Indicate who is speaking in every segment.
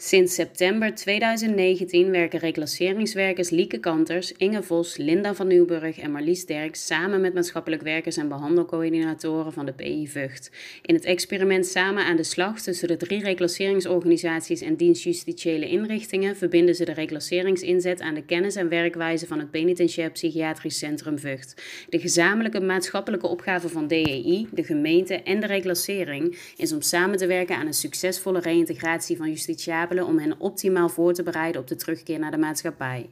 Speaker 1: Sinds september 2019 werken reclasseringswerkers Lieke Kanters, Inge Vos, Linda van Nieuwburg en Marlies Derks samen met maatschappelijk werkers en behandelcoördinatoren van de PI Vught. In het experiment Samen aan de Slag tussen de drie reclasseringsorganisaties en dienstjustitiële inrichtingen verbinden ze de reclasseringsinzet aan de kennis en werkwijze van het Penitentiair Psychiatrisch Centrum Vught. De gezamenlijke maatschappelijke opgave van DEI, de gemeente en de reclassering is om samen te werken aan een succesvolle reïntegratie van justitiabelen om hen optimaal voor te bereiden op de terugkeer naar de maatschappij.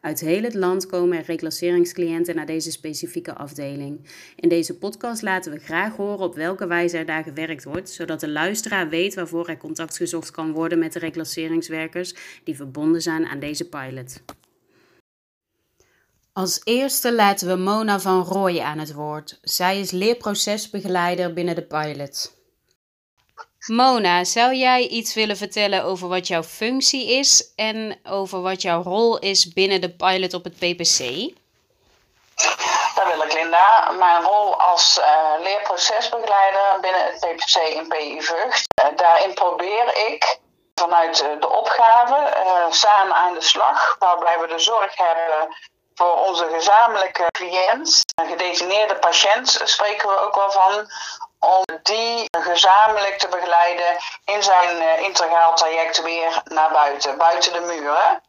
Speaker 1: Uit heel het land komen er reclasseringscliënten naar deze specifieke afdeling. In deze podcast laten we graag horen op welke wijze er daar gewerkt wordt, zodat de luisteraar weet waarvoor er contact gezocht kan worden met de reclasseringswerkers die verbonden zijn aan deze pilot. Als eerste laten we Mona van Rooij aan het woord. Zij is leerprocesbegeleider binnen de pilot. Mona, zou jij iets willen vertellen over wat jouw functie is en over wat jouw rol is binnen de pilot op het PPC?
Speaker 2: Dat wil ik, Linda. Mijn rol als uh, leerprocesbegeleider binnen het PPC in PI Vught. Uh, daarin probeer ik vanuit de opgave samen aan de slag, waarbij we de zorg hebben voor onze gezamenlijke cliënt, een gedetineerde patiënt, spreken we ook wel van, om die gezamenlijk te begeleiden in zijn uh, integraal traject weer naar buiten, buiten de muren.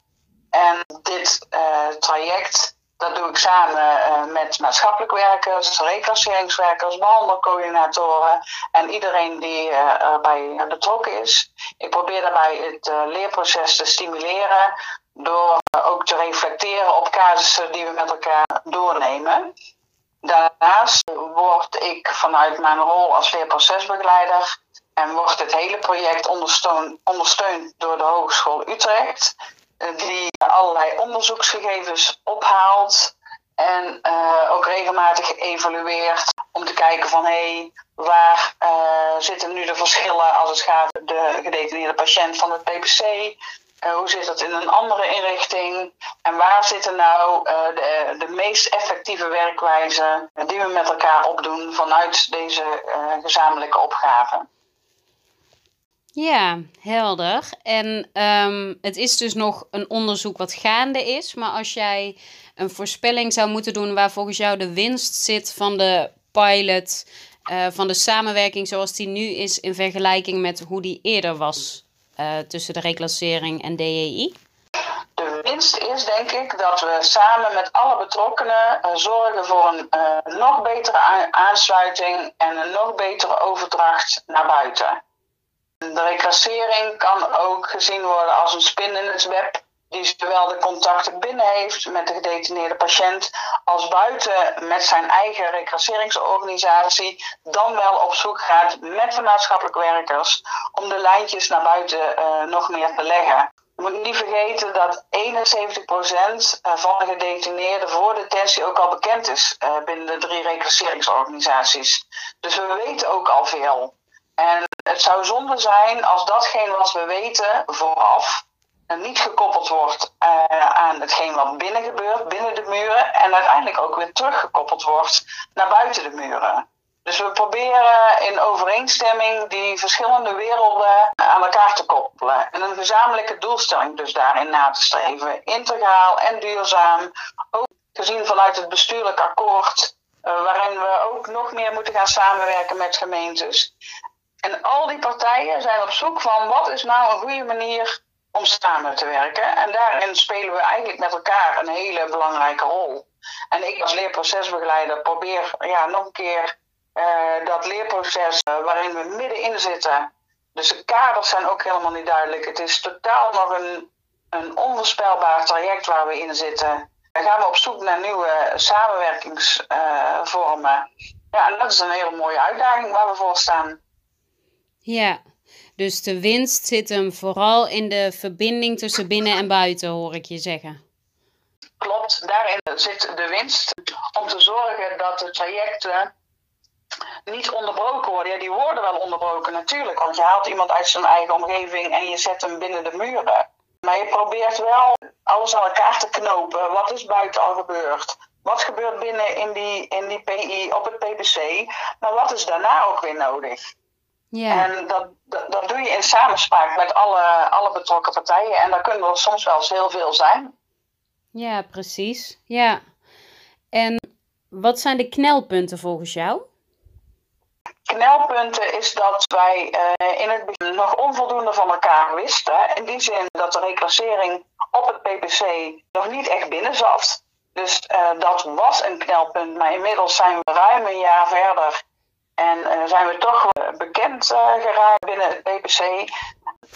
Speaker 2: En dit uh, traject, dat doe ik samen uh, met maatschappelijk werkers, reclasseringswerkers, behandelcoördinatoren en iedereen die erbij betrokken is. Ik probeer daarbij het leerproces te stimuleren door ook te reflecteren op casussen die we met elkaar doornemen. Daarnaast word ik vanuit mijn rol als leerprocesbegeleider en wordt het hele project ondersteund, ondersteund door de Hogeschool Utrecht, die allerlei onderzoeksgegevens ophaalt en uh, ook regelmatig evalueert om te kijken van hé, hey, waar uh, zitten nu de verschillen als het gaat de gedetineerde patiënt van het PPC uh, hoe zit dat in een andere inrichting? En waar zitten nou uh, de, de meest effectieve werkwijzen die we met elkaar opdoen vanuit deze uh, gezamenlijke opgave?
Speaker 1: Ja, helder. En um, het is dus nog een onderzoek wat gaande is. Maar als jij een voorspelling zou moeten doen waar volgens jou de winst zit van de pilot, van de samenwerking zoals die nu is in vergelijking met hoe die eerder was, uh, tussen de reclassering en DEI?
Speaker 2: De winst is denk ik dat we samen met alle betrokkenen uh, zorgen voor een uh, nog betere aansluiting en een nog betere overdracht naar buiten. De reclassering kan ook gezien worden als een spin in het web die zowel de contacten binnen heeft met de gedetineerde patiënt als buiten met zijn eigen reclasseringsorganisatie, dan wel op zoek gaat met de maatschappelijke werkers om de lijntjes naar buiten uh, nog meer te leggen. Je moet niet vergeten dat 71% eh, van de gedetineerden voor detentie ook al bekend is uh, binnen de drie reclasseringsorganisaties. Dus we weten ook al veel. En het zou zonde zijn als datgene wat we weten vooraf niet gekoppeld wordt uh, aan hetgeen wat binnen gebeurt, binnen de muren, en uiteindelijk ook weer teruggekoppeld wordt naar buiten de muren. Dus we proberen in overeenstemming die verschillende werelden aan elkaar te koppelen. En een gezamenlijke doelstelling dus daarin na te streven. Integraal en duurzaam. Ook gezien vanuit het bestuurlijk akkoord, waarin we ook nog meer moeten gaan samenwerken met gemeentes. En al die partijen zijn op zoek van wat is nou een goede manier om samen te werken. En daarin spelen we eigenlijk met elkaar een hele belangrijke rol. En ik als leerprocesbegeleider probeer ja, nog een keer uh, dat leerproces uh, waarin we middenin zitten. Dus de kaders zijn ook helemaal niet duidelijk. Het is totaal nog een, een onvoorspelbaar traject waar we in zitten. Dan gaan we op zoek naar nieuwe samenwerkingsvormen. Ja, en dat is een hele mooie uitdaging waar we voor staan.
Speaker 1: Ja, dus de winst zit hem vooral in de verbinding tussen binnen en buiten, hoor ik je zeggen.
Speaker 2: Klopt, daarin zit de winst om te zorgen dat de trajecten niet onderbroken worden. Ja, die worden wel onderbroken natuurlijk, want je haalt iemand uit zijn eigen omgeving en je zet hem binnen de muren. Maar je probeert wel alles aan elkaar te knopen. Wat is buiten al gebeurd? Wat gebeurt binnen in die, in die PI op het PPC? Maar wat is daarna ook weer nodig? Ja. En dat, dat, dat, doe je in samenspraak met alle, alle betrokken partijen. En daar kunnen er soms wel eens heel veel zijn.
Speaker 1: Ja, precies. Ja. En wat zijn de knelpunten volgens jou?
Speaker 2: knelpunten is dat wij uh, in het begin nog onvoldoende van elkaar wisten. In die zin dat de reclassering op het PPC nog niet echt binnen zat. Dus uh, dat was een knelpunt, maar inmiddels zijn we ruim een jaar verder. En uh, zijn we toch bekend geraakt binnen het PPC.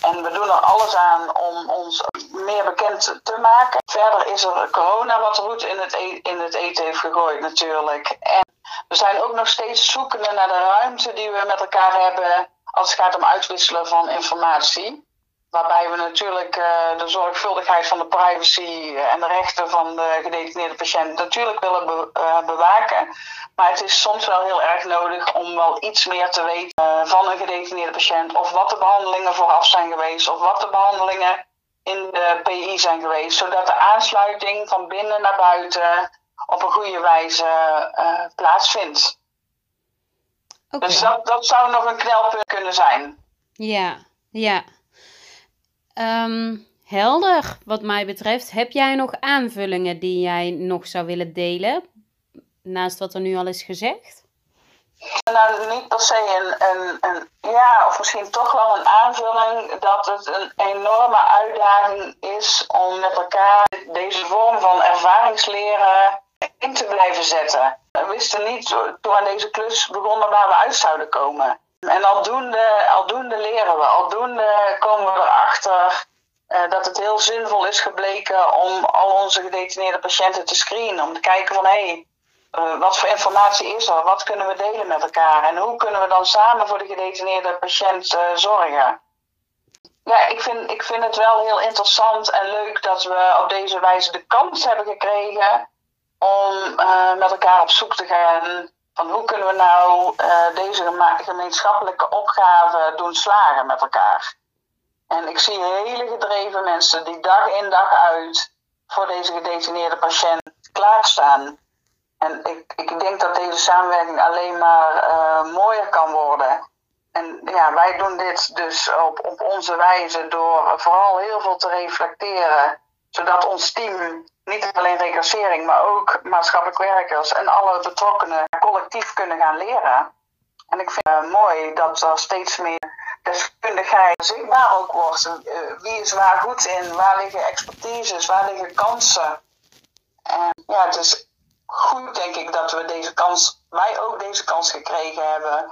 Speaker 2: En we doen er alles aan om ons meer bekend te maken. Verder is er corona wat roet in het, e in het eten heeft gegooid natuurlijk. En we zijn ook nog steeds zoekende naar de ruimte die we met elkaar hebben als het gaat om uitwisselen van informatie. Waarbij we natuurlijk uh, de zorgvuldigheid van de privacy en de rechten van de gedetineerde patiënt natuurlijk willen be uh, bewaken. Maar het is soms wel heel erg nodig om wel iets meer te weten uh, van een gedetineerde patiënt. Of wat de behandelingen vooraf zijn geweest. Of wat de behandelingen in de PI zijn geweest. Zodat de aansluiting van binnen naar buiten op een goede wijze plaatsvindt. Okay. Dus dat, dat zou nog een knelpunt kunnen zijn.
Speaker 1: Ja, ja. Um, helder, wat mij betreft. Heb jij nog aanvullingen die jij nog zou willen delen? Naast wat er nu al is gezegd?
Speaker 2: Nou, niet per se een, een, ja, of misschien toch wel een aanvulling dat het een enorme uitdaging is om met elkaar deze vorm van ervaringsleren in te blijven zetten. We wisten niet toen we aan deze klus begonnen waar we uit zouden komen. En aldoende, aldoende leren we, aldoende komen we erachter uh, dat het heel zinvol is gebleken om al onze gedetineerde patiënten te screenen. Om te kijken van hé, hey, uh, wat voor informatie is er? Wat kunnen we delen met elkaar? En hoe kunnen we dan samen voor de gedetineerde patiënt uh, zorgen? Ja, ik vind, ik vind het wel heel interessant en leuk dat we op deze wijze de kans hebben gekregen om uh, met elkaar op zoek te gaan van hoe kunnen we nou uh, deze gemeenschappelijke opgave doen slagen met elkaar. En ik zie hele gedreven mensen die dag in dag uit voor deze gedetineerde patiënt klaarstaan. En ik, ik denk dat deze samenwerking alleen maar uh, mooier kan worden. En ja, wij doen dit dus op, op onze wijze door vooral heel veel te reflecteren zodat ons team niet alleen recassering, maar ook maatschappelijk werkers en alle betrokkenen collectief kunnen gaan leren. En ik vind het mooi dat er steeds meer deskundigheid zichtbaar ook wordt. Uh, wie is waar goed in? Waar liggen expertises? Waar liggen kansen? En ja, het is goed denk ik dat we deze kans, wij ook deze kans gekregen hebben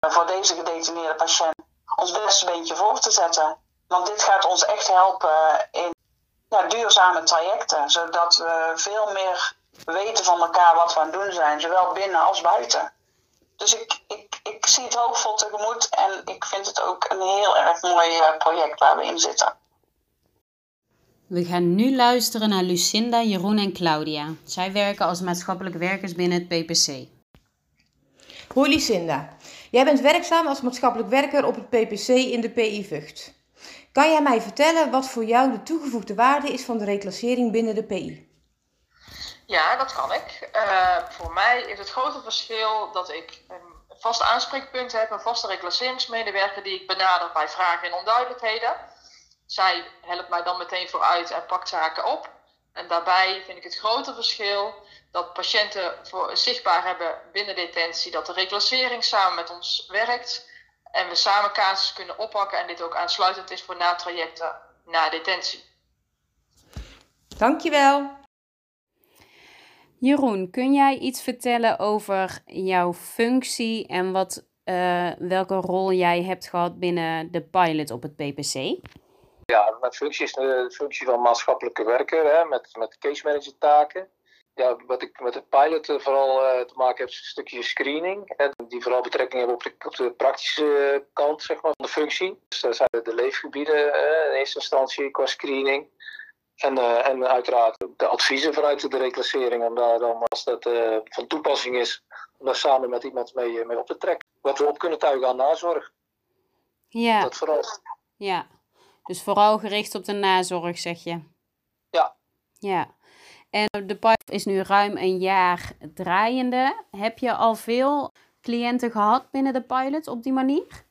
Speaker 2: voor deze gedetineerde patiënt ons beste beentje voor te zetten. Want dit gaat ons echt helpen in ja, duurzame trajecten, zodat we veel meer weten van elkaar wat we aan het doen zijn, zowel binnen als buiten. Dus ik, ik, ik zie het hoopvol tegemoet en ik vind het ook een heel erg mooi eh, project waar we in zitten.
Speaker 1: We gaan nu luisteren naar Lucinda, Jeroen en Claudia. Zij werken als maatschappelijk werkers binnen het PPC.
Speaker 3: Hoi Lucinda, jij bent werkzaam als maatschappelijk werker op het PPC in de PI Vught. Kan jij mij vertellen wat voor jou de toegevoegde waarde is van de reclassering binnen de PI?
Speaker 4: Ja, dat kan ik. Uh, voor mij is het grote verschil dat ik een vast aanspreekpunt heb, een vaste reclasseringsmedewerker die ik benader bij vragen en onduidelijkheden. Zij helpt mij dan meteen vooruit en pakt zaken op. En daarbij vind ik het grote verschil dat patiënten voor, zichtbaar hebben binnen detentie dat de reclassering samen met ons werkt. En we samen casus kunnen oppakken en dit ook aansluitend is voor na-trajecten na detentie.
Speaker 3: Dankjewel.
Speaker 1: Jeroen, kun jij iets vertellen over jouw functie en wat, uh, welke rol jij hebt gehad binnen de pilot op het PPC?
Speaker 5: Ja, mijn functie is de functie van maatschappelijke werker hè, met, met case manager taken ja, wat ik met de pilot eh, vooral uh, te maken heb, is een stukje screening. En die vooral betrekking hebben op de, op de praktische kant zeg maar, van de functie. Dus daar zijn de leefgebieden uh, in eerste instantie qua screening. En, en uiteraard de adviezen vanuit de reclassering, om daar dan, als dat van toepassing is, om daar samen met iemand mee, mee op te trekken. Wat we op kunnen tuigen aan nazorg.
Speaker 1: Ja. Dat vooral. Ja, dus vooral gericht op de nazorg, zeg je?
Speaker 5: Ja.
Speaker 1: Ja. En de pilot is nu ruim een jaar draaiende. Heb je al veel cliënten gehad binnen de pilot op die manier?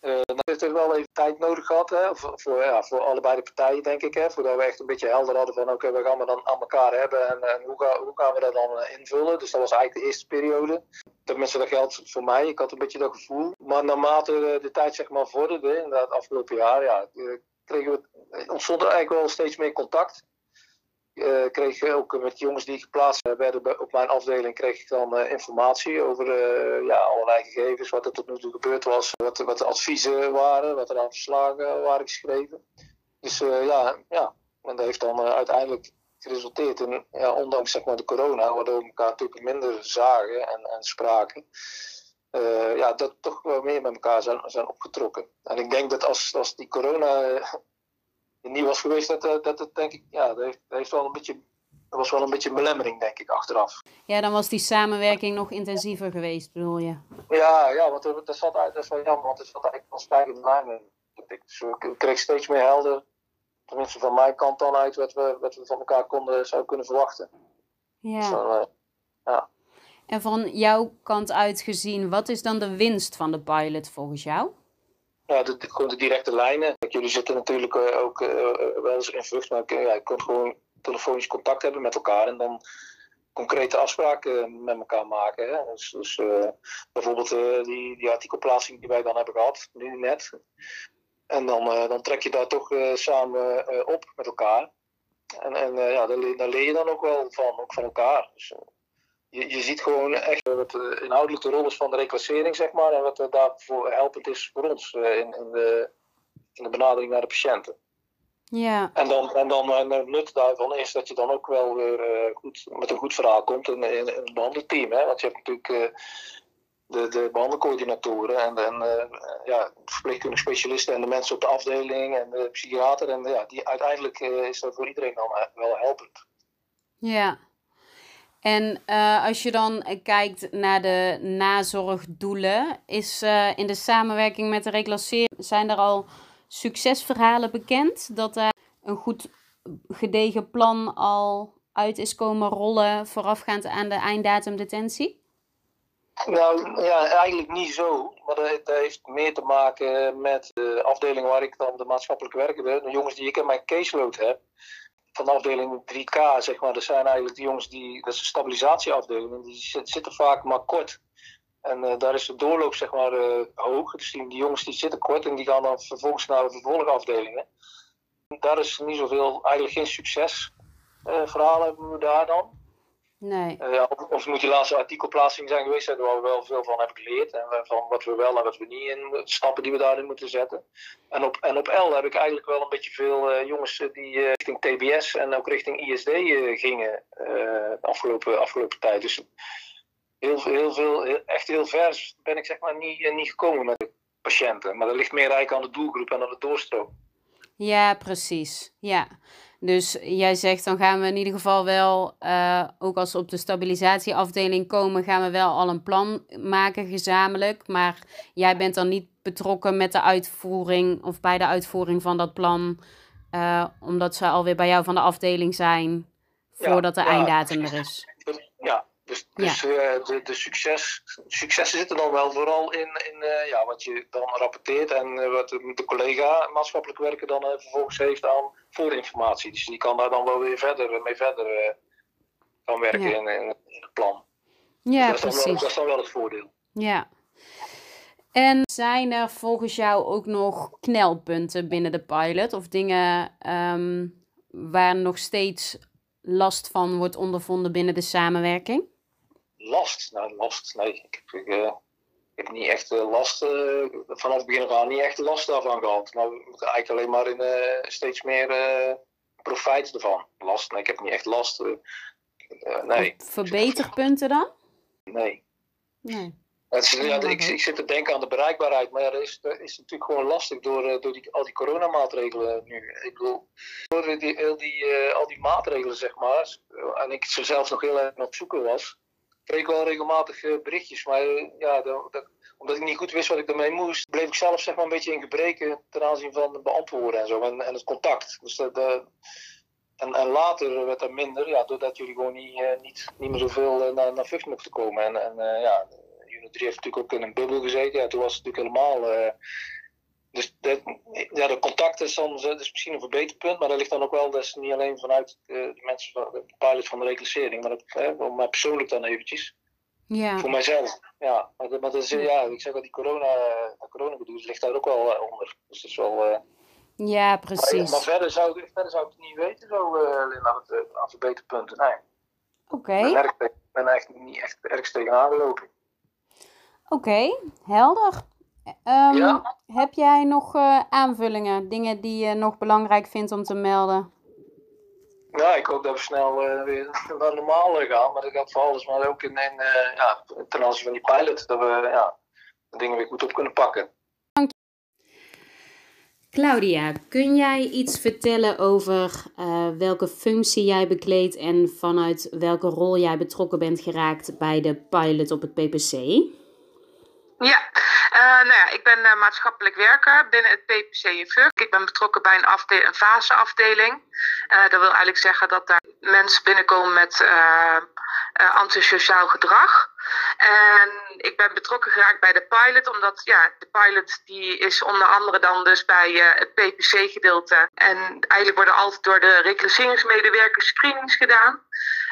Speaker 5: Uh, dat heeft wel even tijd nodig gehad, hè, voor, ja, voor allebei de partijen, denk ik. Hè, voordat we echt een beetje helder hadden van, oké, we gaan we dan aan elkaar hebben en, en hoe, ga, hoe, gaan we dat dan invullen. Dus dat was eigenlijk de eerste periode. Tenminste, dat geldt voor mij. Ik had een beetje dat gevoel. Maar naarmate de tijd zeg maar vorderde, in het afgelopen jaar, ja, kregen we, ontstond er eigenlijk wel steeds meer contact. Uh, kreeg ook met jongens die geplaatst werden op mijn afdeling, kreeg ik dan uh, informatie over uh, ja, allerlei gegevens, wat er tot nu toe gebeurd was, wat, wat de adviezen waren, wat er aan verslagen waren geschreven. Dus ja, ja, en dat heeft dan uiteindelijk geresulteerd in, ja, ondanks zeg maar, de corona, waardoor we elkaar natuurlijk minder zagen en, en spraken, ja, dat toch wel meer met elkaar zijn, zijn opgetrokken. En ik denk dat als, als die corona niet was geweest, dat, eh, dat het denk ik, ja, dat heeft, dat heeft wel een beetje, dat was wel een beetje een belemmering, denk ik, achteraf.
Speaker 1: Ja, dan was die samenwerking nog intensiever geweest, bedoel je?
Speaker 5: Ja, ja want dat, zat uit, dat is wel jammer, want het zat eigenlijk van stijgende lijn. Dus ik kreeg steeds meer helder, tenminste van mijn kant dan uit, wat we, wat we van elkaar konden, zou kunnen verwachten.
Speaker 1: Ja. Dus dan, uh, ja. En van jouw kant uit gezien, wat is dan de winst van de pilot volgens jou?
Speaker 5: Ja, gewoon de directe lijnen. Jullie zitten natuurlijk uh, ook uh, wel eens in vlucht, maar ja, je kunt gewoon telefonisch contact hebben met elkaar en dan concrete afspraken met elkaar maken. Hè? Dus, dus bijvoorbeeld die, die artikelplaatsing die wij dan hebben gehad, nu net. En dan, dan trek je daar toch samen op met elkaar. En, en ja, daar, daar leer je dan ook wel van, ook van elkaar. Dus, je, je ziet gewoon echt wat de inhoudelijke rol is van de reclassering, zeg maar, en wat daarvoor helpend is voor ons eh, in, in, de, in de benadering naar de patiënten.
Speaker 1: Ja.
Speaker 5: En dan, en dan en het nut daarvan is dat je dan ook wel weer uh, goed, met een goed verhaal komt in, in, in het behandelteam. Hè? Want je hebt natuurlijk uh, de, de behandelcoördinatoren en, en uh, ja, verpleegkundige specialisten en de mensen op de afdeling en de psychiater. En ja, die, uiteindelijk is dat voor iedereen dan wel helpend.
Speaker 1: Ja. En uh, als je dan kijkt naar de nazorgdoelen, is uh, in de samenwerking met de reclassering, zijn er al succesverhalen bekend? Dat er een goed gedegen plan al uit is komen rollen voorafgaand aan de einddatum detentie?
Speaker 5: Nou ja, eigenlijk niet zo. Maar dat, heeft meer te maken met de afdeling waar ik dan de maatschappelijke werker ben. De jongens die ik in mijn caseload heb van de afdeling 3K, zeg maar, dat zijn eigenlijk de jongens die, dat is een stabilisatieafdeling, die zitten vaak maar kort. En uh, daar is de doorloop zeg maar uh, hoog. Dus die, die, jongens die zitten kort en die gaan dan vervolgens naar de vervolgafdelingen. Daar is niet zoveel, eigenlijk geen succesverhalen uh, hebben we daar dan.
Speaker 1: Nee.
Speaker 5: Uh, of, of moet je laatste artikelplaatsing zijn geweest, waar we wel veel van hebben geleerd. En van wat we wel en wat we niet in, stappen die we daarin moeten zetten. En op, en op L heb ik eigenlijk wel een beetje veel uh, jongens die uh, richting TBS en ook richting ISD gingen de afgelopen, afgelopen tijd. Dus heel, heel veel, echt heel ver ben ik zeg maar niet, niet gekomen met de patiënten. Maar dat ligt meer eigenlijk aan de doelgroep en aan de doorstroom.
Speaker 1: Ja, precies. Ja. Dus jij zegt dan gaan we in ieder geval wel, uh, ook als we op de stabilisatieafdeling komen, gaan we wel al een plan maken gezamenlijk. Maar jij bent dan niet betrokken met de uitvoering of bij de uitvoering van dat plan, uh, omdat ze alweer bij jou van de afdeling zijn voordat de einddatum er is.
Speaker 5: Ja, dus, dus uh, de, de succes, successen zitten dan wel vooral in, in uh, ja, wat je dan rapporteert en uh, wat de, de, collega maatschappelijk werker dan vervolgens heeft aan voorinformatie. Dus die kan daar dan wel weer verder mee verder gaan werken ja. in, in, in, het plan.
Speaker 1: Ja,
Speaker 5: dus dat
Speaker 1: precies.
Speaker 5: Wel, dat is dan wel het voordeel.
Speaker 1: Ja. En zijn er volgens jou ook nog knelpunten binnen de pilot of dingen um, waar nog steeds last van wordt ondervonden binnen de samenwerking?
Speaker 5: Last. Nou, last, nee. Ik, uh, heb niet echt uh, last, uh, vanaf het begin af aan niet echt last daarvan gehad. Maar we moeten eigenlijk alleen maar in steeds meer profijt ervan. Last, nee, ik heb niet echt last. nee.
Speaker 1: Verbeterpunten dan?
Speaker 5: Nee.
Speaker 1: Nee.
Speaker 5: Is, ja, ik, ik, zit te denken aan de bereikbaarheid, maar ja, dat is, dat is natuurlijk gewoon lastig door, door die, al die coronamaatregelen nu. Ik bedoel, door die, al, die, uh, al die maatregelen, zeg maar, en ik ze zelf nog heel erg op zoeken was, kreeg ik wel regelmatig uh, berichtjes. Maar uh, ja, dat, dat, omdat ik niet goed wist wat ik ermee moest, bleef ik zelf zeg maar een beetje in gebreken ten aanzien van het beantwoorden en zo. En, en het contact. Dus dat, en, later werd dat minder, ja, doordat jullie gewoon niet, niet, niet meer zoveel naar, naar Vught mochten komen. En, en ja, Unit 3 heeft natuurlijk ook in een bubbel gezeten. Ja, toen was het natuurlijk helemaal dus de, ja, de contact is soms dat is misschien een verbeterpunt, maar dat ligt dan ook wel, dat is niet alleen vanuit de mensen van de pilot van de reclassering, maar dat, hè, voor mij persoonlijk dan eventjes.
Speaker 1: Ja.
Speaker 5: Voor mijzelf, ja. Maar, dat- maar dat is, ja, ik zeg dat die corona, dat corona ligt daar ook wel eh, onder. Dus dat is wel... eh,
Speaker 1: ja, precies.
Speaker 5: maar verder, zou, ik- verder zou ik het niet weten, zo, eh Linda, aan verbeterpunten. Nee,
Speaker 1: Oké,
Speaker 5: ik ben, erg, ik ben er echt niet echt ergens tegenaan gelopen.
Speaker 1: oké, helder. Ehm,
Speaker 5: Ja.
Speaker 1: Heb jij nog eh, aanvullingen, dingen die je nog belangrijk vindt om te melden?
Speaker 5: Ja, ik hoop dat we snel eh, weer naar normaal eh, gaan. Maar dat gaat vooral dus maar ook in, in eh, ja, ten aanzien van die pilot. Dat we ja, de dingen weer goed op kunnen pakken.
Speaker 1: Claudia, kun jij iets vertellen over eh, welke functie jij bekleedt en vanuit welke rol jij betrokken bent geraakt bij de pilot op het PPC?
Speaker 4: Ja, eh, nou ja, ik ben eh, maatschappelijk werker binnen het PPC in Vught. Ik ben betrokken bij een, een faseafdeling. Eh, dat wil eigenlijk zeggen dat daar mensen binnenkomen met antisociaal gedrag. En ik ben betrokken geraakt bij de pilot, omdat ja, de pilot die is onder andere dan dus bij het PPC-gedeelte. En eigenlijk worden altijd door de reclasseringsmedewerkers screenings gedaan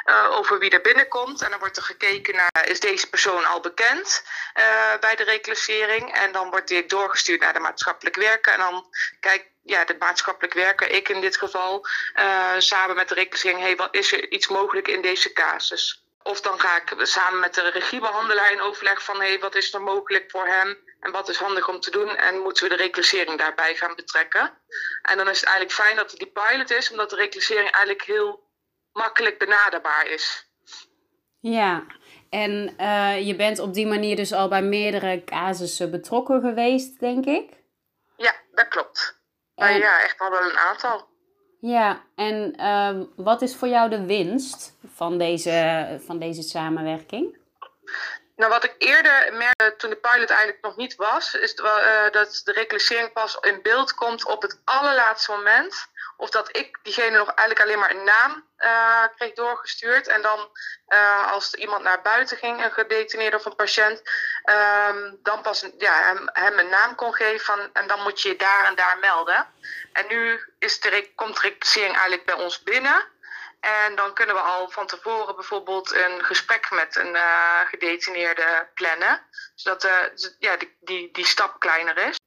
Speaker 4: eh, over wie er binnenkomt. En dan wordt er gekeken naar, is deze persoon al bekend eh, bij de reclassering? En dan wordt die doorgestuurd naar de maatschappelijk werker. En dan kijkt ja, de maatschappelijk werker, ik in dit geval, eh, samen met de reclassering, hey, wat is er iets mogelijk in deze casus? Of dan ga ik samen met de regiebehandelaar in overleg van hey, wat is er mogelijk voor hem en wat is handig om te doen en moeten we de reclassering daarbij gaan betrekken. En dan is het eigenlijk fijn dat het die pilot is, omdat de reclassering eigenlijk heel makkelijk benaderbaar is.
Speaker 1: Ja, en eh, je bent op die manier dus al bij meerdere casussen betrokken geweest, denk ik?
Speaker 4: Ja, dat klopt.
Speaker 1: En-
Speaker 4: ja, echt al wel een aantal.
Speaker 1: Ja, en eh, wat is voor jou de winst van deze, van deze samenwerking?
Speaker 4: Nou, wat ik eerder merkte toen de pilot eigenlijk nog niet was, is wel, eh, dat de reclassering pas in beeld komt op het allerlaatste moment. Of dat ik diegene nog eigenlijk alleen maar een naam eh, kreeg doorgestuurd. En dan eh, als iemand naar buiten ging, een gedetineerde of een patiënt, ehm, dan pas ja, hem, een naam kon geven van en dan moet je je daar en daar melden. En nu is de, komt de eigenlijk bij ons binnen. En dan kunnen we al van tevoren bijvoorbeeld een gesprek met een eh, gedetineerde plannen. Zodat ja, die, die, die stap kleiner is.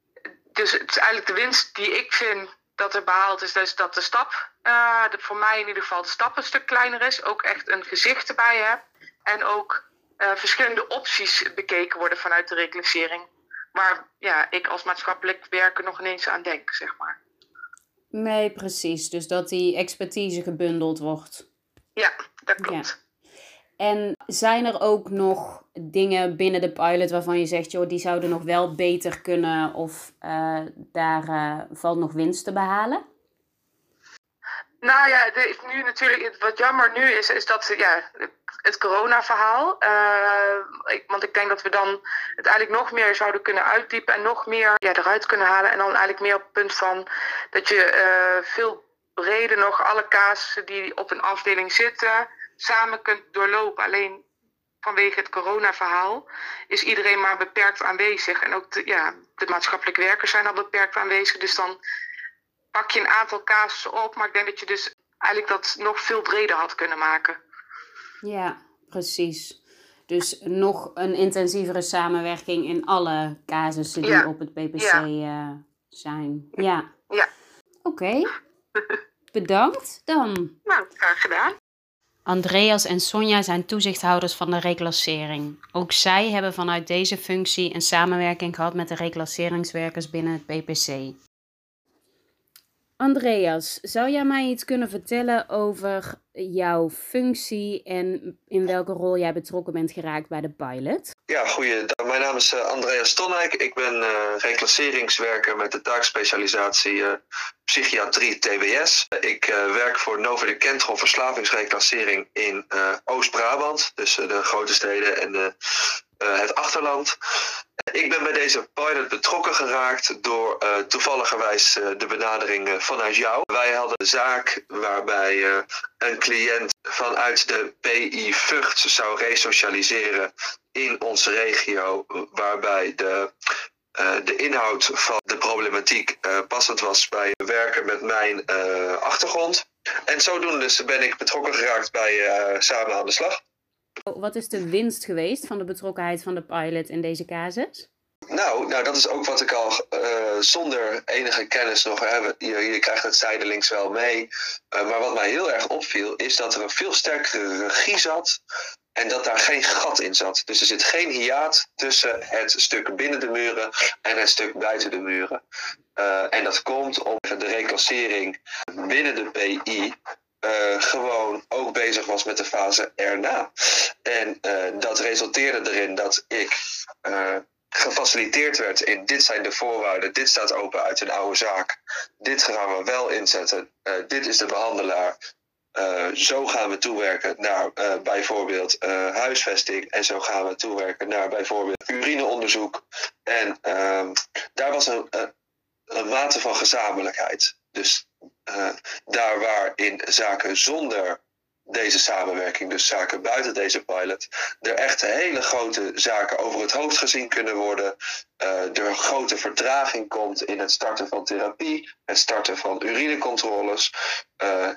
Speaker 4: Dus het is eigenlijk de winst die ik vind dat er behaald is, dus dat de stap, eh, de, voor mij in ieder geval, de stap een stuk kleiner is. Ook echt een gezicht erbij heb. En ook eh, verschillende opties bekeken worden vanuit de reclassering. Waar ja, ik als maatschappelijk werker nog ineens aan denk, zeg maar.
Speaker 1: Nee, precies. Dus dat die expertise gebundeld wordt.
Speaker 4: Ja, dat klopt.
Speaker 1: En zijn er ook nog dingen binnen de pilot waarvan je zegt, joh, die zouden nog wel beter kunnen of eh, daar eh, valt nog winst te behalen?
Speaker 4: Nou ja, nu natuurlijk, wat jammer nu is, is dat ja, het corona-verhaal. eh, ik, want ik denk dat we dan het eigenlijk nog meer zouden kunnen uitdiepen en nog meer ja, eruit kunnen halen. En dan eigenlijk meer op het punt van dat je veel breder nog alle casussen die op een afdeling zitten samen kunt doorlopen. Alleen vanwege het corona-verhaal is iedereen maar beperkt aanwezig. En ook de, ja, de maatschappelijke werkers zijn al beperkt aanwezig. Dus dan pak je een aantal casussen op. Maar ik denk dat je dus eigenlijk dat nog veel breder had kunnen maken.
Speaker 1: Ja, precies. Dus nog een intensievere samenwerking in alle casussen die
Speaker 4: Ja.
Speaker 1: op het PPC
Speaker 4: Ja.
Speaker 1: eh, zijn. Ja.
Speaker 4: Ja.
Speaker 1: Oké. Bedankt dan.
Speaker 4: Nou, graag gedaan.
Speaker 1: Andreas en Sonja zijn toezichthouders van de reclassering. Ook zij hebben vanuit deze functie een samenwerking gehad met de reclasseringswerkers binnen het PPC. Andreas, zou jij mij iets kunnen vertellen over jouw functie en in welke rol jij betrokken bent geraakt bij de pilot?
Speaker 6: Ja, goeiedag. Mijn naam is eh, Andreas Tonijk. Ik ben eh, reclasseringswerker met de taakspecialisatie eh, psychiatrie TBS. Ik werk voor Nova de Kentron verslavingsreclassering in Oost-Brabant, eh, de grote steden en de, het achterland. Ik ben bij deze pilot betrokken geraakt door eh toevalligerwijs eh, de benadering eh, vanuit jou. Wij hadden een zaak waarbij eh, een cliënt vanuit de PI Vught zou resocialiseren in onze regio, waarbij de de inhoud van de problematiek passend was bij werken met mijn achtergrond. En zodoende ben ik betrokken geraakt bij Samen aan de Slag.
Speaker 1: Wat is de winst geweest van de betrokkenheid van de pilot in deze casus?
Speaker 6: Nou, nou, dat is ook wat ik al uh, zonder enige kennis nog heb. Je, krijgt het zijdelings wel mee. Uh, maar wat mij heel erg opviel, is dat er een veel sterkere regie zat. En dat daar geen gat in zat. Dus er zit geen hiaat tussen het stuk binnen de muren en het stuk buiten de muren. Uh, en dat komt omdat de reclassering binnen de PI uh, gewoon ook bezig was met de fase erna. En uh, dat resulteerde erin dat ik uh, gefaciliteerd werd in dit zijn de voorwaarden, dit staat open uit een oude zaak, dit gaan we wel inzetten, dit is de behandelaar. zo gaan we toewerken naar bijvoorbeeld huisvesting en zo gaan we toewerken naar bijvoorbeeld urineonderzoek. En ehm, daar was een, een mate van gezamenlijkheid. Dus uh, daar waar in zaken zonder deze samenwerking, dus zaken buiten deze pilot, er echt hele grote zaken over het hoofd gezien kunnen worden. Uh, er een grote vertraging komt in het starten van therapie, het starten van urinecontroles. Uh,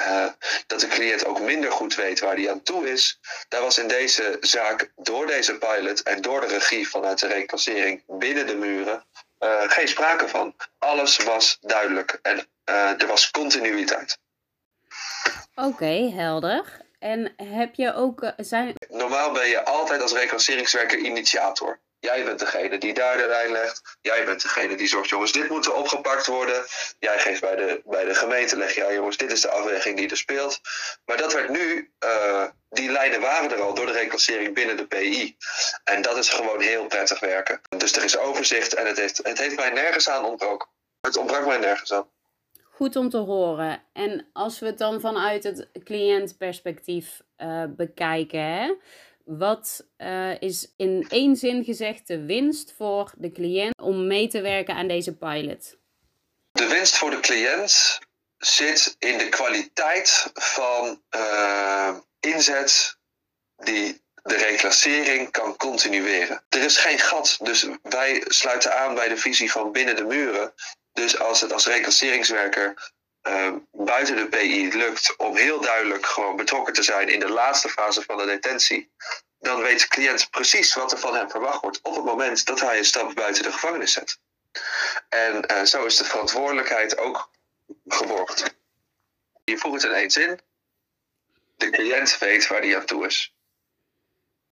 Speaker 6: uh, dat de cliënt ook minder goed weet waar hij aan toe is. Daar was in deze zaak door deze pilot en door de regie vanuit de reclassering binnen de muren uh, geen sprake van. Alles was duidelijk en uh, er was continuïteit.
Speaker 1: Oké, okay, helder. En heb je ook zijn.
Speaker 6: Normaal ben je altijd als reclasseringswerker initiator. Jij bent degene die daar de lijn legt. Jij bent degene die zorgt, jongens, dit moet opgepakt worden. Jij geeft bij de, bij de gemeente, leg ja, jongens, dit is de afweging die er speelt. Maar dat werd nu, uh, die lijnen waren er al door de reclassering binnen de PI. En dat is gewoon heel prettig werken. Dus er is overzicht en het heeft, het heeft mij nergens aan ontbroken. Het ontbrak mij nergens aan.
Speaker 1: Goed om te horen. En als we het dan vanuit het cliëntperspectief uh, bekijken? Wat uh, is in één zin gezegd de winst voor de cliënt om mee te werken aan deze pilot?
Speaker 6: De winst voor de cliënt zit in de kwaliteit van uh, inzet die de reclassering kan continueren. Er is geen gat, dus wij sluiten aan bij de visie van binnen de muren. Dus als het als reclasseringswerker uh, buiten de PI lukt om heel duidelijk gewoon betrokken te zijn in de laatste fase van de detentie, dan weet de cliënt precies wat er van hem verwacht wordt op het moment dat hij een stap buiten de gevangenis zet. En uh, zo is de verantwoordelijkheid ook geborgd. Je voegt het in één zin. De cliënt weet waar hij aan toe is.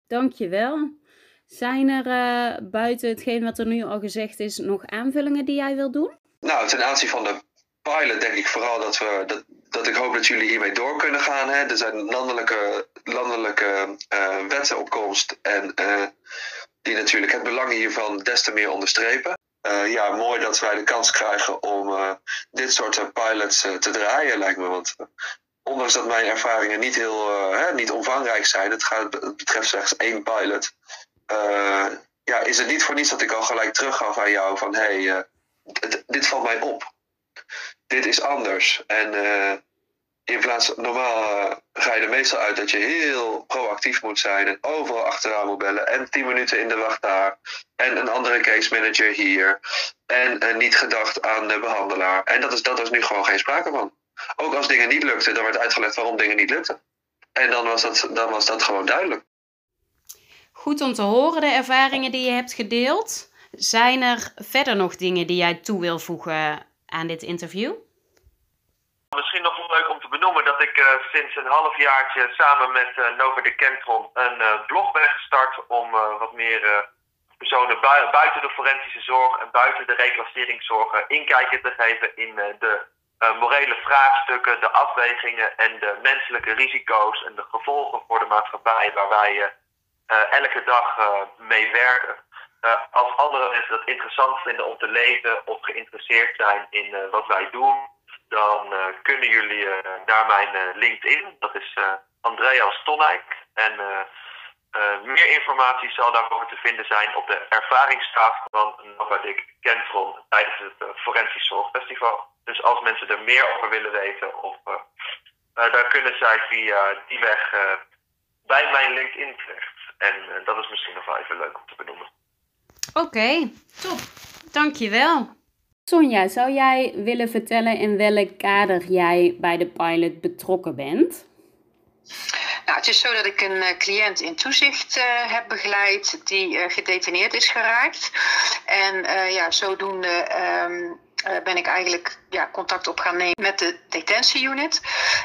Speaker 1: Dankjewel. Zijn er uh, buiten hetgeen wat er nu al gezegd is nog aanvullingen die jij wilt doen?
Speaker 6: Nou, ten aanzien van de pilot denk ik vooral dat, we, dat, dat ik hoop dat jullie hiermee door kunnen gaan. Hè. Er zijn landelijke, landelijke uh, wetten op komst en uh, die natuurlijk het belang hiervan des te meer onderstrepen. Uh, ja, mooi dat wij de kans krijgen om dit soort pilots te draaien, lijkt me. Want ondanks dat mijn ervaringen niet heel hè, niet omvangrijk zijn, het, gaat, betreft slechts één pilot, ja, is het niet voor niets dat ik al gelijk teruggaf aan jou van hé, hey, dit valt mij op dit is anders. En uh, in plaats normaal uh, ga je er meestal uit dat je heel proactief moet zijn en overal achteraan moet bellen en 10 minuten in de wacht daar en een andere case manager hier en uh, niet gedacht aan de behandelaar. En dat is, dat is nu gewoon geen sprake van. Ook als dingen niet lukten, dan werd uitgelegd waarom dingen niet lukten. En dan was dat, dan was dat gewoon duidelijk.
Speaker 1: Goed om te horen de ervaringen die je hebt gedeeld. Zijn er verder nog dingen die jij toe wil voegen aan dit interview?
Speaker 6: Misschien nog leuk om te benoemen dat ik uh, sinds een halfjaartje samen met uh, Nova de Kentron een uh, blog ben gestart om wat meer personen bui buiten de forensische zorg en buiten de reclasseringszorg inkijkje te geven in de morele vraagstukken, de afwegingen en de menselijke risico's en de gevolgen voor de maatschappij waar wij elke dag mee werken. Uh, als andere mensen dat interessant vinden om te lezen of geïnteresseerd zijn in uh, wat wij doen, dan uh, kunnen jullie naar mijn LinkedIn. Dat is Andreas Tonijk. En meer informatie zal daarover te vinden zijn op de ervaringstafel van Novadik Kentron tijdens het Forensisch Zorgfestival. Dus als mensen er meer over willen weten, of, dan kunnen zij via die weg bij mijn LinkedIn terecht. En dat is misschien nog wel even leuk om te benoemen.
Speaker 1: Oké, top. Dankjewel. Sonja, zou jij willen vertellen in welk kader jij bij de pilot betrokken bent?
Speaker 7: Nou, het is zo dat ik een eh, cliënt in toezicht uh, heb begeleid die uh, gedetineerd is geraakt. En ja, zodoende um, ben ik eigenlijk ja, contact op gaan nemen met de detentieunit.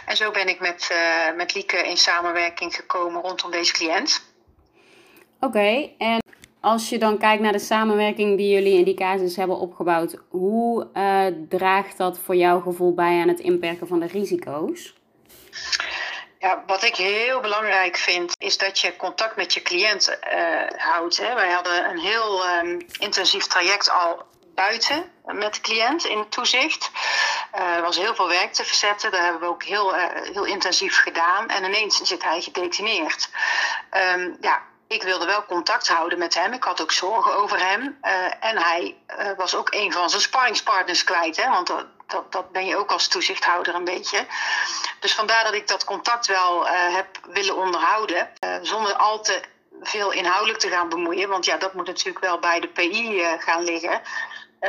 Speaker 7: En zo ben ik met, met Lieke in samenwerking gekomen rondom deze cliënt.
Speaker 1: Oké, en als je dan kijkt naar de samenwerking die jullie in die casus hebben opgebouwd, hoe draagt dat voor jouw gevoel bij aan het inperken van de risico's?
Speaker 7: Ja, wat ik heel belangrijk vind, is dat je contact met je cliënt uh, houdt. Hè. Wij hadden een heel um, intensief traject al buiten met de cliënt in toezicht. Uh, er was heel veel werk te verzetten. Dat hebben we ook heel, heel intensief gedaan. En ineens zit hij gedetineerd. Um, ja, ik wilde wel contact houden met hem. Ik had ook zorgen over hem. Uh, en hij uh, was ook een van zijn sparringspartners kwijt. Hè? Want dat, dat, dat, ben je ook als toezichthouder een beetje. Dus vandaar dat ik dat contact wel uh, heb willen onderhouden. zonder al te veel inhoudelijk te gaan bemoeien. Want ja, dat moet natuurlijk wel bij de PI gaan liggen.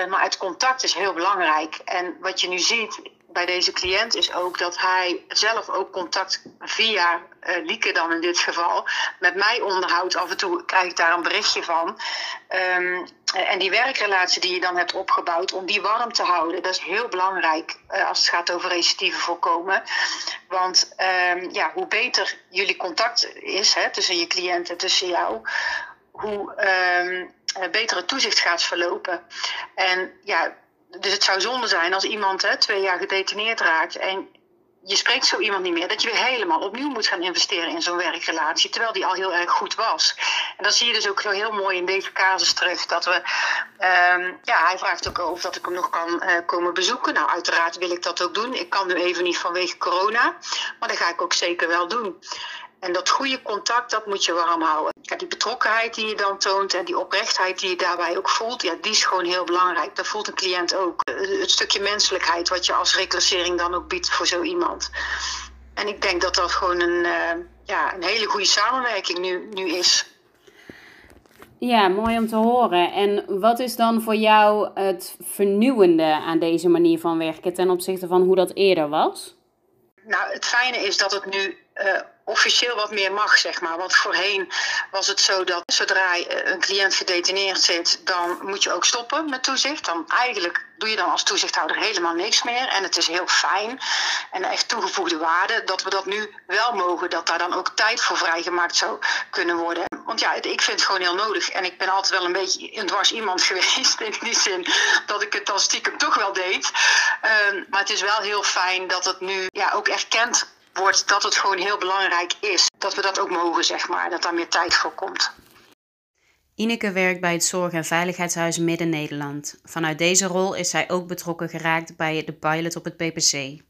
Speaker 7: maar het contact is heel belangrijk. En wat je nu ziet, bij deze cliënt is ook dat hij zelf ook contact via uh, Lieke dan in dit geval met mij onderhoudt. Af en toe krijg ik daar een berichtje van. Um, en die werkrelatie die je dan hebt opgebouwd, om die warm te houden, dat is heel belangrijk uh, als het gaat over recidieven voorkomen. Want um, ja, hoe beter jullie contact is hè, tussen je cliënt en tussen jou, hoe um, beter het toezicht gaat verlopen. En ja, dus het zou zonde zijn als iemand hè, twee jaar gedetineerd raakt en je spreekt zo iemand niet meer, dat je weer helemaal opnieuw moet gaan investeren in zo'n werkrelatie, terwijl die al heel erg goed was. En dat zie je dus ook heel mooi in deze casus terug, dat we, um, ja, hij vraagt ook of dat ik hem nog kan uh, komen bezoeken. Nou, uiteraard wil ik dat ook doen. Ik kan nu even niet vanwege corona, maar dat ga ik ook zeker wel doen. En dat goede contact, dat moet je warm houden. Ja, die betrokkenheid die je dan toont en die oprechtheid die je daarbij ook voelt, ja, die is gewoon heel belangrijk. Dat voelt een cliënt ook. Het stukje menselijkheid wat je als reclassering dan ook biedt voor zo iemand. En ik denk dat dat gewoon een, uh, ja, een hele goede samenwerking nu, nu is.
Speaker 1: Ja, mooi om te horen. En wat is dan voor jou het vernieuwende aan deze manier van werken ten opzichte van hoe dat eerder was?
Speaker 7: Nou, het fijne is dat het nu uh, officieel wat meer mag, zeg maar. Want voorheen was het zo dat zodra een cliënt gedetineerd zit, dan moet je ook stoppen met toezicht. Dan eigenlijk doe je dan als toezichthouder helemaal niks meer. En het is heel fijn en echt toegevoegde waarde dat we dat nu wel mogen. Dat daar dan ook tijd voor vrijgemaakt zou kunnen worden. Want ja, ik vind het gewoon heel nodig. En ik ben altijd wel een beetje een dwars iemand geweest. In die zin dat ik het dan stiekem toch wel deed. Uh, maar het is wel heel fijn dat het nu ja, ook erkend wordt dat het gewoon heel belangrijk is. Dat we dat ook mogen, zeg maar. Dat daar meer tijd voor komt.
Speaker 1: Ineke werkt bij het Zorg- en Veiligheidshuis Midden-Nederland. Vanuit deze rol is zij ook betrokken geraakt bij de pilot op het PPC.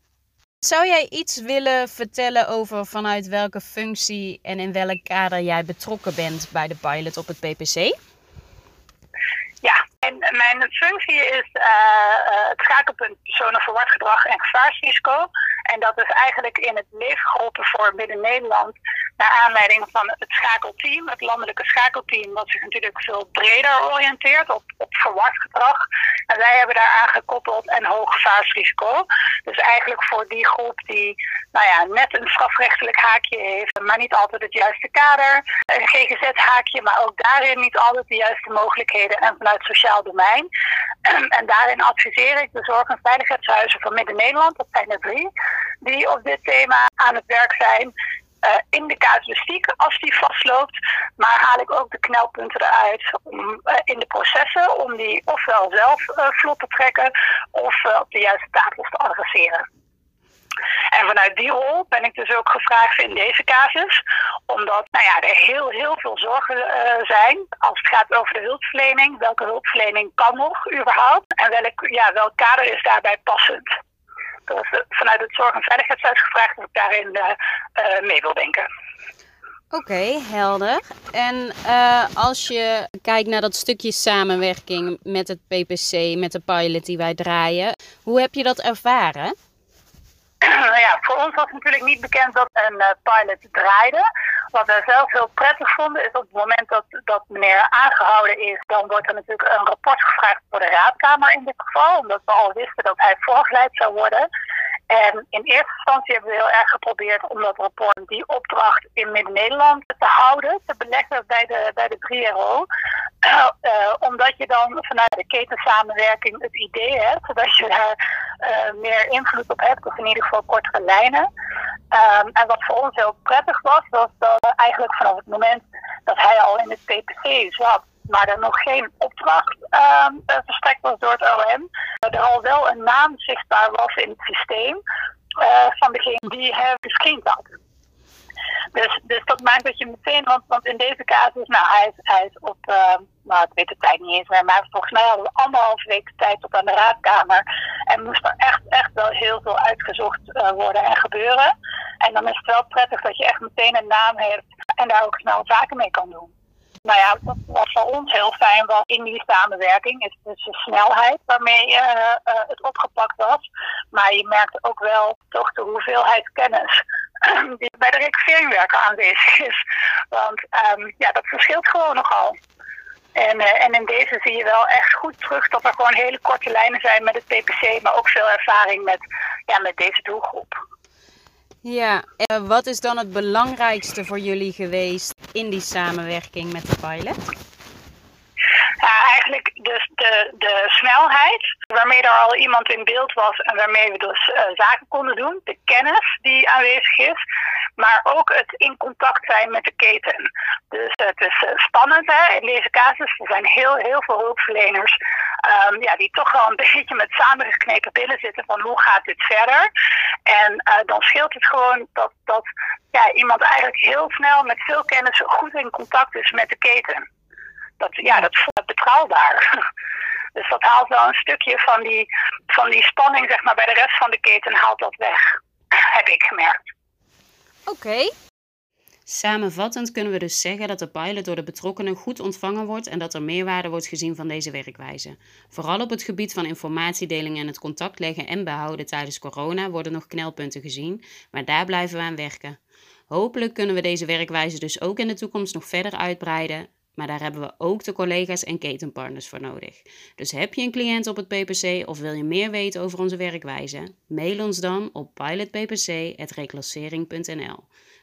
Speaker 1: Zou jij iets willen vertellen over vanuit welke functie en in welk kader jij betrokken bent bij de pilot op het PPC?
Speaker 8: Ja, en mijn functie is uh, het schakelpunt personen verward gedrag en gevaarsrisico. En dat is eigenlijk in het leven geroepen voor Midden-Nederland. Naar aanleiding van het schakelteam, het landelijke schakelteam, wat zich natuurlijk veel breder oriënteert op, op verwacht gedrag. En wij hebben daaraan gekoppeld en hoog gevaarsrisico. Dus eigenlijk voor die groep die nou ja, net een strafrechtelijk haakje heeft, maar niet altijd het juiste kader. Een GGZ-haakje, maar ook daarin niet altijd de juiste mogelijkheden en vanuit sociaal domein. En daarin adviseer ik de zorg- en veiligheidshuizen van Midden-Nederland, dat zijn er drie, die op dit thema aan het werk zijn. Uh, in de casuïstiek, als die vastloopt, maar haal ik ook de knelpunten eruit om, uh, in de processen om die ofwel zelf uh, vlot te trekken of op de juiste tafels te adresseren. En vanuit die rol ben ik dus ook gevraagd in deze casus, omdat nou ja, er heel, heel veel zorgen zijn als het gaat over de hulpverlening. Welke hulpverlening kan nog überhaupt? En welk, ja, welk kader is daarbij passend? Dus vanuit het Zorg- en Veiligheidshuis gevraagd dat ik daarin uh, uh, mee wil denken.
Speaker 1: Oké, okay, helder. En als je kijkt naar dat stukje samenwerking met het PPC, met de pilot die wij draaien, hoe heb je dat ervaren?
Speaker 8: ja, voor ons was natuurlijk niet bekend dat een pilot draaide. Wat we zelf heel prettig vonden is op het moment dat, dat meneer aangehouden is, dan wordt er natuurlijk een rapport gevraagd voor de raadkamer in dit geval, omdat we al wisten dat hij voorgeleid zou worden. En in eerste instantie hebben we heel erg geprobeerd om dat rapport, die opdracht in Midden-Nederland te houden, te beleggen bij de, bij de 3RO. Uh, uh, omdat je dan vanuit de ketensamenwerking het idee hebt dat je daar uh, meer invloed op hebt, of in ieder geval kortere lijnen. Um, en wat voor ons heel prettig was, was dat eigenlijk vanaf het moment dat hij al in het PPC zat, maar er nog geen opdracht um, verstrekt was door het OM, er al wel een naam zichtbaar was in het systeem uh, van degene die hem gescreend had. Dus, maakt dat je meteen, want, want in deze casus, nou hij is, hij is op, uh, nou ik weet de tijd niet eens meer, maar volgens mij hadden we anderhalve week tijd tot aan de raadkamer. En moest er echt, echt wel heel veel uitgezocht uh, worden en gebeuren. En dan is het wel prettig dat je echt meteen een naam hebt en daar ook snel zaken mee kan doen. Nou ja, wat, wat voor ons heel fijn was in die samenwerking, is dus de snelheid waarmee uh, het opgepakt was. Maar je merkte ook wel toch de hoeveelheid kennis die bij de recruiteringwerker aanwezig is. Want um, ja, dat verschilt gewoon nogal. En, uh, en in deze zie je wel echt goed terug dat er gewoon hele korte lijnen zijn met het PPC, maar ook veel ervaring met, ja, met deze doelgroep.
Speaker 1: Ja, en wat is dan het belangrijkste voor jullie geweest in die samenwerking met de pilot?
Speaker 8: Ja, eigenlijk dus de, de snelheid waarmee er al iemand in beeld was en waarmee we dus uh, zaken konden doen. De kennis die aanwezig is, maar ook het in contact zijn met de keten. Dus het is uh, spannend hè, in deze casus. Er zijn heel, heel veel hulpverleners um, ja, die toch wel een beetje met samengeknepen billen zitten van hoe gaat dit verder. En uh, dan scheelt het gewoon dat, dat ja, iemand eigenlijk heel snel met veel kennis goed in contact is met de keten dat, ja, dat voelt betrouwbaar. Dus dat haalt wel een stukje van die, van die spanning zeg maar, bij de rest van de keten haalt dat weg. Heb ik gemerkt.
Speaker 1: Oké. Okay. Samenvattend kunnen we dus zeggen dat de pilot door de betrokkenen goed ontvangen wordt en dat er meerwaarde wordt gezien van deze werkwijze. Vooral op het gebied van informatiedeling en het contact leggen en behouden tijdens corona worden nog knelpunten gezien, maar daar blijven we aan werken. Hopelijk kunnen we deze werkwijze dus ook in de toekomst nog verder uitbreiden maar daar hebben we ook de collega's en ketenpartners voor nodig. Dus heb je een cliënt op het PPC of wil je meer weten over onze werkwijze? Mail ons dan op pilotppc.reclassering.nl.